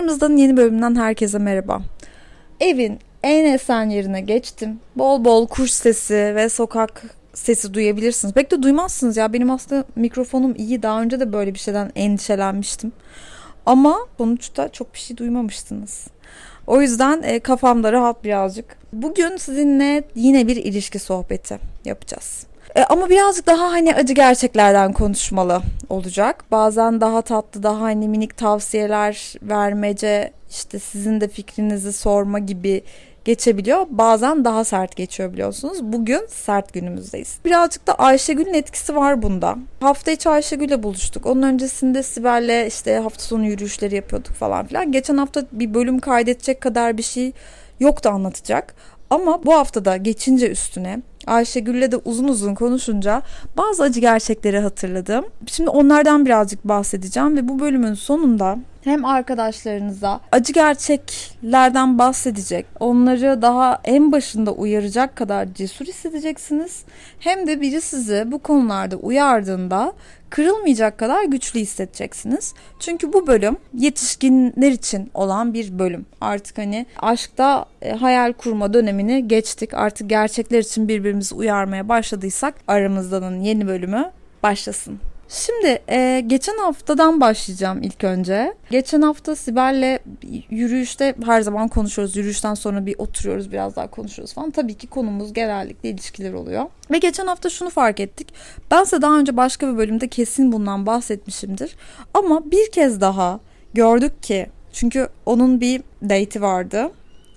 Aramızdan yeni bölümünden herkese merhaba. Evin en esen yerine geçtim. Bol bol kuş sesi ve sokak sesi duyabilirsiniz. Pek de duymazsınız ya. Benim aslında mikrofonum iyi. Daha önce de böyle bir şeyden endişelenmiştim. Ama sonuçta çok bir şey duymamıştınız. O yüzden e, kafamda rahat birazcık. Bugün sizinle yine bir ilişki sohbeti yapacağız. E, ama birazcık daha hani acı gerçeklerden konuşmalı olacak. Bazen daha tatlı, daha hani minik tavsiyeler vermece, işte sizin de fikrinizi sorma gibi geçebiliyor. Bazen daha sert geçiyor biliyorsunuz. Bugün sert günümüzdeyiz. Birazcık da Ayşegül'ün etkisi var bunda. Hafta içi Ayşegül'le buluştuk. Onun öncesinde Sibel'le işte hafta sonu yürüyüşleri yapıyorduk falan filan. Geçen hafta bir bölüm kaydedecek kadar bir şey yoktu anlatacak. Ama bu haftada geçince üstüne Ayşegül'le de uzun uzun konuşunca bazı acı gerçekleri hatırladım. Şimdi onlardan birazcık bahsedeceğim ve bu bölümün sonunda hem arkadaşlarınıza acı gerçeklerden bahsedecek, onları daha en başında uyaracak kadar cesur hissedeceksiniz. Hem de biri sizi bu konularda uyardığında kırılmayacak kadar güçlü hissedeceksiniz. Çünkü bu bölüm yetişkinler için olan bir bölüm. Artık hani aşkta e, hayal kurma dönemini geçtik. Artık gerçekler için birbirimizi uyarmaya başladıysak aramızdanın yeni bölümü başlasın. Şimdi e, geçen haftadan başlayacağım ilk önce. Geçen hafta Sibel'le yürüyüşte her zaman konuşuyoruz. Yürüyüşten sonra bir oturuyoruz biraz daha konuşuyoruz falan. Tabii ki konumuz genellikle ilişkiler oluyor. Ve geçen hafta şunu fark ettik. Ben size daha önce başka bir bölümde kesin bundan bahsetmişimdir. Ama bir kez daha gördük ki çünkü onun bir date'i vardı.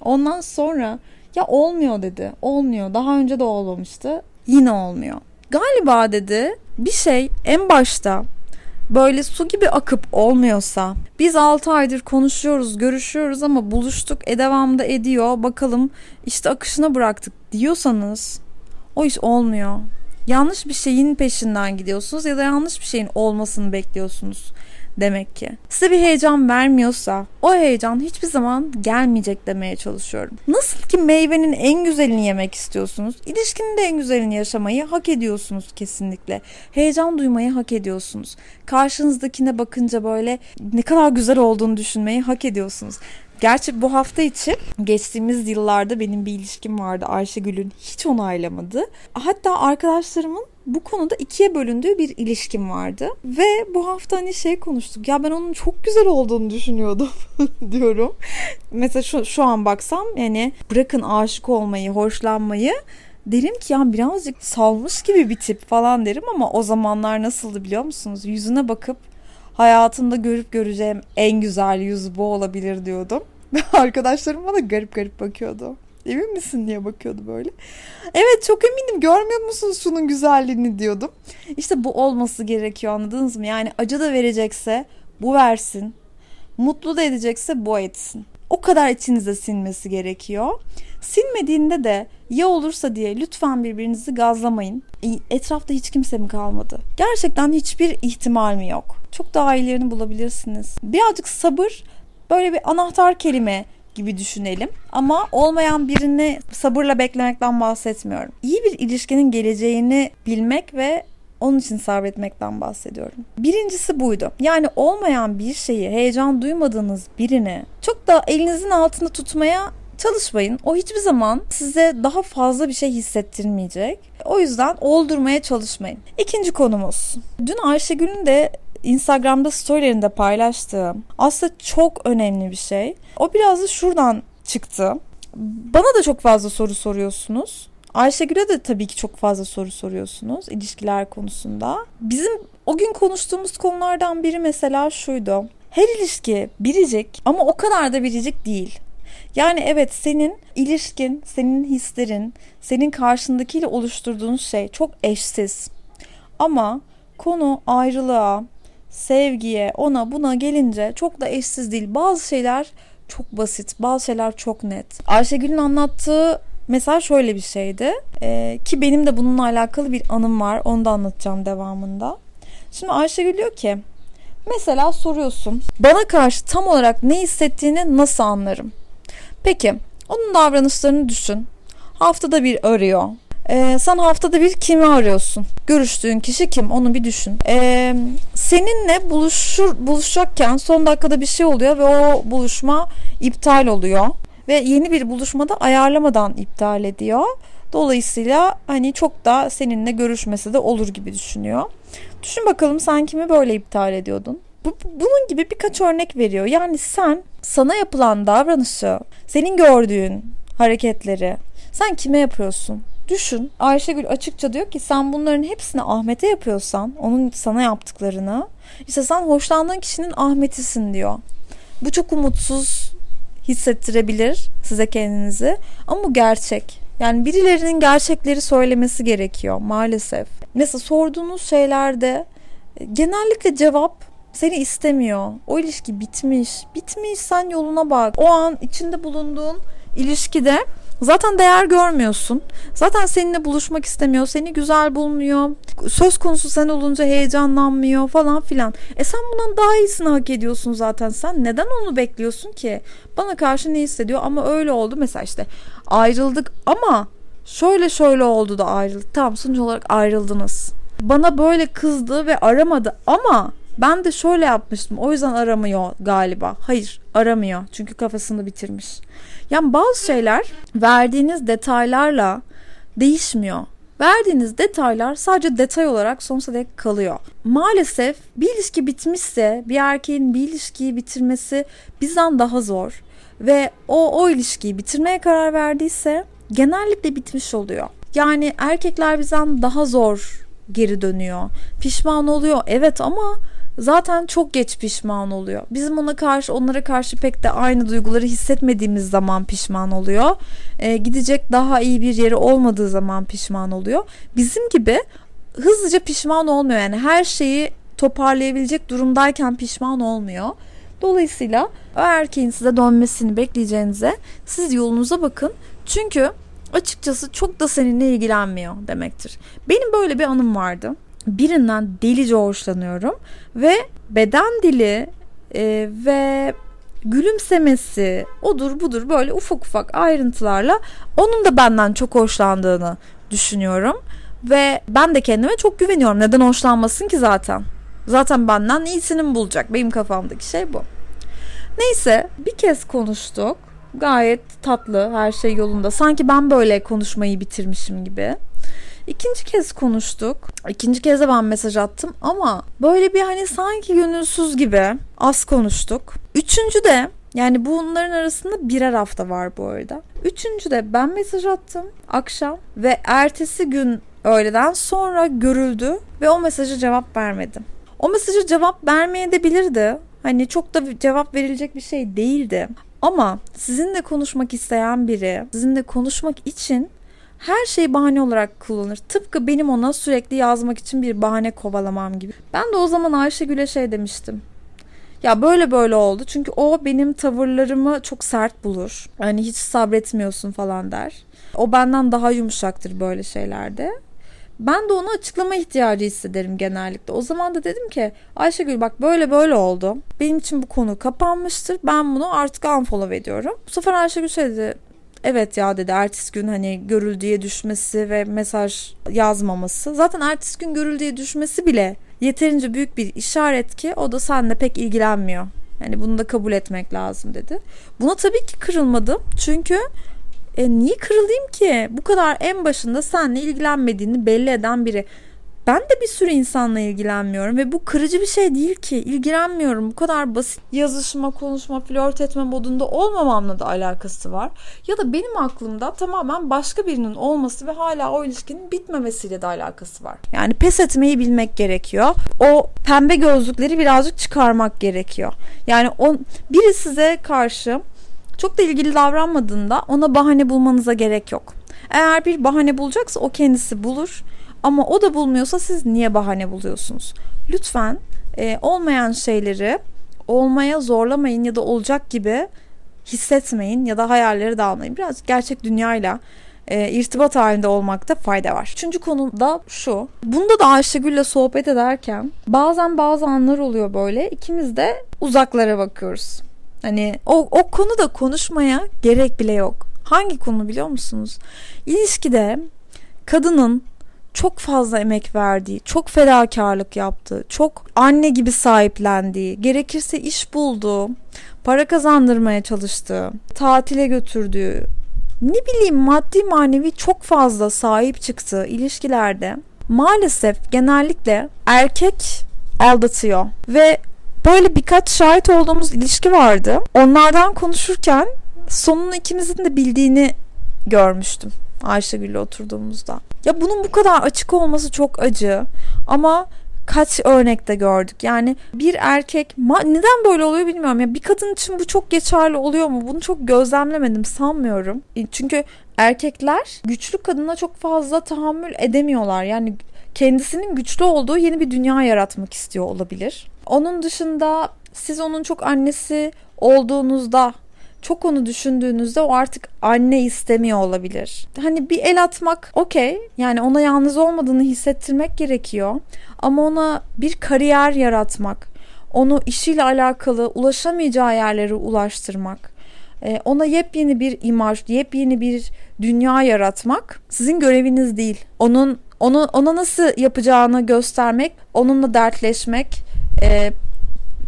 Ondan sonra ya olmuyor dedi. Olmuyor. Daha önce de olmamıştı. Yine olmuyor. Galiba dedi bir şey en başta böyle su gibi akıp olmuyorsa biz 6 aydır konuşuyoruz, görüşüyoruz ama buluştuk, e devamda ediyor. Bakalım işte akışına bıraktık diyorsanız o iş olmuyor. Yanlış bir şeyin peşinden gidiyorsunuz ya da yanlış bir şeyin olmasını bekliyorsunuz demek ki. Size bir heyecan vermiyorsa o heyecan hiçbir zaman gelmeyecek demeye çalışıyorum. Nasıl ki meyvenin en güzelini yemek istiyorsunuz, ilişkinin de en güzelini yaşamayı hak ediyorsunuz kesinlikle. Heyecan duymayı hak ediyorsunuz. Karşınızdakine bakınca böyle ne kadar güzel olduğunu düşünmeyi hak ediyorsunuz. Gerçi bu hafta için geçtiğimiz yıllarda benim bir ilişkim vardı. Ayşegül'ün hiç onaylamadı. Hatta arkadaşlarımın bu konuda ikiye bölündüğü bir ilişkim vardı. Ve bu hafta hani şey konuştuk. Ya ben onun çok güzel olduğunu düşünüyordum diyorum. Mesela şu, şu an baksam yani bırakın aşık olmayı, hoşlanmayı derim ki ya birazcık salmış gibi bir tip falan derim ama o zamanlar nasıldı biliyor musunuz? Yüzüne bakıp hayatımda görüp göreceğim en güzel yüz bu olabilir diyordum. Arkadaşlarım bana garip garip bakıyordu. Emin misin diye bakıyordu böyle. Evet çok eminim görmüyor musunuz şunun güzelliğini diyordum. İşte bu olması gerekiyor anladınız mı? Yani acı da verecekse bu versin. Mutlu da edecekse bu etsin. O kadar içinize sinmesi gerekiyor. Sinmediğinde de ya olursa diye lütfen birbirinizi gazlamayın. Etrafta hiç kimse mi kalmadı? Gerçekten hiçbir ihtimal mi yok? Çok daha iyilerini bulabilirsiniz. Birazcık sabır böyle bir anahtar kelime gibi düşünelim. Ama olmayan birini sabırla beklemekten bahsetmiyorum. İyi bir ilişkinin geleceğini bilmek ve onun için sabretmekten bahsediyorum. Birincisi buydu. Yani olmayan bir şeyi, heyecan duymadığınız birini çok da elinizin altında tutmaya çalışmayın. O hiçbir zaman size daha fazla bir şey hissettirmeyecek. O yüzden oldurmaya çalışmayın. İkinci konumuz. Dün Ayşegül'ün de Instagram'da storylerinde paylaştığım aslında çok önemli bir şey. O biraz da şuradan çıktı. Bana da çok fazla soru soruyorsunuz. Ayşegül'e de tabii ki çok fazla soru soruyorsunuz ilişkiler konusunda. Bizim o gün konuştuğumuz konulardan biri mesela şuydu. Her ilişki biricik ama o kadar da biricik değil. Yani evet senin ilişkin, senin hislerin, senin karşındakiyle oluşturduğun şey çok eşsiz. Ama konu ayrılığa, sevgiye, ona buna gelince çok da eşsiz değil. Bazı şeyler çok basit, bazı şeyler çok net. Ayşegül'ün anlattığı mesela şöyle bir şeydi. Ee, ki benim de bununla alakalı bir anım var. Onu da anlatacağım devamında. Şimdi Ayşegül diyor ki mesela soruyorsun bana karşı tam olarak ne hissettiğini nasıl anlarım? Peki onun davranışlarını düşün. Haftada bir arıyor. Ee, sen haftada bir kimi arıyorsun? Görüştüğün kişi kim? Onu bir düşün. Ee, seninle buluşur buluşacakken son dakikada bir şey oluyor ve o buluşma iptal oluyor ve yeni bir buluşmada ayarlamadan iptal ediyor. Dolayısıyla hani çok da seninle görüşmesi de olur gibi düşünüyor. Düşün bakalım sen kimi böyle iptal ediyordun? Bu, bunun gibi birkaç örnek veriyor. Yani sen sana yapılan davranışı, senin gördüğün hareketleri sen kime yapıyorsun? Düşün. Ayşegül açıkça diyor ki sen bunların hepsini Ahmet'e yapıyorsan, onun sana yaptıklarını, işte sen hoşlandığın kişinin Ahmet'isin diyor. Bu çok umutsuz hissettirebilir size kendinizi ama bu gerçek. Yani birilerinin gerçekleri söylemesi gerekiyor maalesef. Mesela sorduğunuz şeylerde e, genellikle cevap seni istemiyor. O ilişki bitmiş. Bitmiş sen yoluna bak. O an içinde bulunduğun ilişkide Zaten değer görmüyorsun. Zaten seninle buluşmak istemiyor. Seni güzel bulmuyor. Söz konusu sen olunca heyecanlanmıyor falan filan. E sen bundan daha iyisini hak ediyorsun zaten. Sen neden onu bekliyorsun ki? Bana karşı ne hissediyor ama öyle oldu. Mesela işte ayrıldık ama şöyle şöyle oldu da ayrıldık. Tamam sonuç olarak ayrıldınız. Bana böyle kızdı ve aramadı ama ben de şöyle yapmıştım. O yüzden aramıyor galiba. Hayır, aramıyor. Çünkü kafasını bitirmiş. Yani bazı şeyler verdiğiniz detaylarla değişmiyor. Verdiğiniz detaylar sadece detay olarak sonsuza dek kalıyor. Maalesef bir ilişki bitmişse bir erkeğin bir ilişkiyi bitirmesi bizden daha zor. Ve o, o ilişkiyi bitirmeye karar verdiyse genellikle bitmiş oluyor. Yani erkekler bizden daha zor geri dönüyor. Pişman oluyor evet ama zaten çok geç pişman oluyor. Bizim ona karşı onlara karşı pek de aynı duyguları hissetmediğimiz zaman pişman oluyor. Ee, gidecek daha iyi bir yeri olmadığı zaman pişman oluyor. Bizim gibi hızlıca pişman olmuyor yani her şeyi toparlayabilecek durumdayken pişman olmuyor. Dolayısıyla o erkeğin size dönmesini bekleyeceğinize siz yolunuza bakın. Çünkü açıkçası çok da seninle ilgilenmiyor demektir. Benim böyle bir anım vardı birinden delice hoşlanıyorum ve beden dili e, ve gülümsemesi odur budur böyle ufak ufak ayrıntılarla onun da benden çok hoşlandığını düşünüyorum ve ben de kendime çok güveniyorum. Neden hoşlanmasın ki zaten? Zaten benden iyisini mi bulacak? Benim kafamdaki şey bu. Neyse bir kez konuştuk. Gayet tatlı, her şey yolunda. Sanki ben böyle konuşmayı bitirmişim gibi. İkinci kez konuştuk. İkinci kez de ben mesaj attım ama böyle bir hani sanki gönülsüz gibi az konuştuk. Üçüncü de yani bunların arasında birer hafta var bu arada. Üçüncü de ben mesaj attım akşam ve ertesi gün öğleden sonra görüldü ve o mesaja cevap vermedim. O mesaja cevap vermeyebilirdi. Hani çok da cevap verilecek bir şey değildi. Ama sizinle konuşmak isteyen biri, sizinle konuşmak için her şeyi bahane olarak kullanır. Tıpkı benim ona sürekli yazmak için bir bahane kovalamam gibi. Ben de o zaman Ayşegül'e şey demiştim. Ya böyle böyle oldu. Çünkü o benim tavırlarımı çok sert bulur. Hani hiç sabretmiyorsun falan der. O benden daha yumuşaktır böyle şeylerde. Ben de ona açıklama ihtiyacı hissederim genellikle. O zaman da dedim ki Ayşegül bak böyle böyle oldu. Benim için bu konu kapanmıştır. Ben bunu artık unfollow ediyorum. Bu sefer Ayşegül şey dedi evet ya dedi ertesi gün hani görüldüğe düşmesi ve mesaj yazmaması. Zaten ertesi gün görüldüğe düşmesi bile yeterince büyük bir işaret ki o da seninle pek ilgilenmiyor. Yani bunu da kabul etmek lazım dedi. Buna tabii ki kırılmadım. Çünkü e, niye kırılayım ki? Bu kadar en başında seninle ilgilenmediğini belli eden biri. Ben de bir sürü insanla ilgilenmiyorum ve bu kırıcı bir şey değil ki. İlgilenmiyorum. Bu kadar basit yazışma, konuşma, flört etme modunda olmamamla da alakası var. Ya da benim aklımda tamamen başka birinin olması ve hala o ilişkinin bitmemesiyle de alakası var. Yani pes etmeyi bilmek gerekiyor. O pembe gözlükleri birazcık çıkarmak gerekiyor. Yani o biri size karşı çok da ilgili davranmadığında ona bahane bulmanıza gerek yok. Eğer bir bahane bulacaksa o kendisi bulur ama o da bulmuyorsa siz niye bahane buluyorsunuz? Lütfen e, olmayan şeyleri olmaya zorlamayın ya da olacak gibi hissetmeyin ya da hayalleri dağılmayın. Biraz gerçek dünyayla e, irtibat halinde olmakta fayda var. Üçüncü konu da şu. Bunda da Ayşegül'le sohbet ederken bazen bazı anlar oluyor böyle. İkimiz de uzaklara bakıyoruz. Hani o, o konuda konuşmaya gerek bile yok. Hangi konu biliyor musunuz? İlişkide kadının çok fazla emek verdiği, çok fedakarlık yaptığı, çok anne gibi sahiplendiği, gerekirse iş bulduğu, para kazandırmaya çalıştığı, tatile götürdüğü, ne bileyim maddi manevi çok fazla sahip çıktığı ilişkilerde maalesef genellikle erkek aldatıyor ve böyle birkaç şahit olduğumuz ilişki vardı. Onlardan konuşurken sonunu ikimizin de bildiğini görmüştüm Ayşegül'le oturduğumuzda. Ya bunun bu kadar açık olması çok acı ama kaç örnekte gördük. Yani bir erkek neden böyle oluyor bilmiyorum. Ya bir kadın için bu çok geçerli oluyor mu? Bunu çok gözlemlemedim sanmıyorum. Çünkü erkekler güçlü kadına çok fazla tahammül edemiyorlar. Yani kendisinin güçlü olduğu yeni bir dünya yaratmak istiyor olabilir. Onun dışında siz onun çok annesi olduğunuzda çok onu düşündüğünüzde o artık anne istemiyor olabilir. Hani bir el atmak okey. Yani ona yalnız olmadığını hissettirmek gerekiyor. Ama ona bir kariyer yaratmak, onu işiyle alakalı ulaşamayacağı yerlere ulaştırmak, e, ona yepyeni bir imaj, yepyeni bir dünya yaratmak sizin göreviniz değil. Onun onu ona nasıl yapacağını göstermek, onunla dertleşmek, e,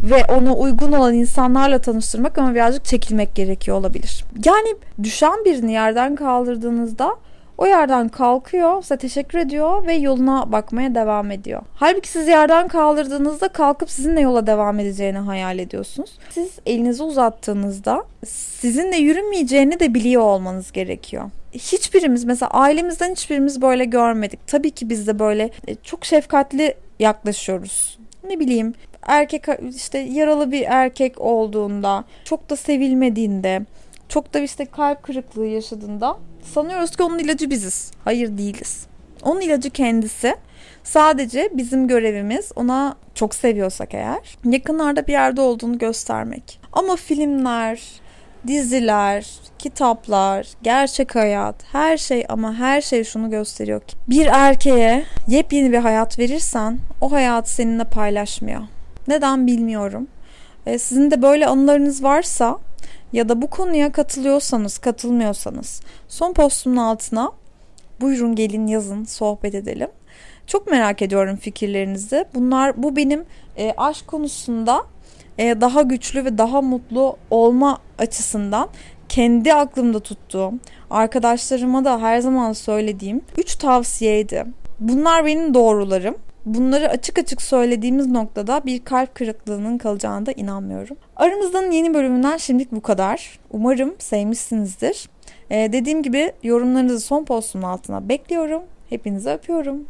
ve ona uygun olan insanlarla tanıştırmak ama birazcık çekilmek gerekiyor olabilir. Yani düşen birini yerden kaldırdığınızda o yerden kalkıyor, size teşekkür ediyor ve yoluna bakmaya devam ediyor. Halbuki siz yerden kaldırdığınızda kalkıp sizinle yola devam edeceğini hayal ediyorsunuz. Siz elinizi uzattığınızda sizinle yürümeyeceğini de biliyor olmanız gerekiyor. Hiçbirimiz mesela ailemizden hiçbirimiz böyle görmedik. Tabii ki biz de böyle e, çok şefkatli yaklaşıyoruz. Ne bileyim erkek işte yaralı bir erkek olduğunda, çok da sevilmediğinde, çok da işte kalp kırıklığı yaşadığında sanıyoruz ki onun ilacı biziz. Hayır değiliz. Onun ilacı kendisi. Sadece bizim görevimiz ona çok seviyorsak eğer yakınlarda bir yerde olduğunu göstermek. Ama filmler, diziler, kitaplar, gerçek hayat, her şey ama her şey şunu gösteriyor ki bir erkeğe yepyeni bir hayat verirsen o hayatı seninle paylaşmıyor. Neden bilmiyorum. E, sizin de böyle anılarınız varsa ya da bu konuya katılıyorsanız, katılmıyorsanız son postumun altına buyurun gelin yazın, sohbet edelim. Çok merak ediyorum fikirlerinizi. Bunlar bu benim e, aşk konusunda daha güçlü ve daha mutlu olma açısından kendi aklımda tuttuğum, arkadaşlarıma da her zaman söylediğim 3 tavsiyeydi. Bunlar benim doğrularım. Bunları açık açık söylediğimiz noktada bir kalp kırıklığının kalacağına da inanmıyorum. Aramızdan yeni bölümünden şimdilik bu kadar. Umarım sevmişsinizdir. Ee, dediğim gibi yorumlarınızı son postumun altına bekliyorum. Hepinizi öpüyorum.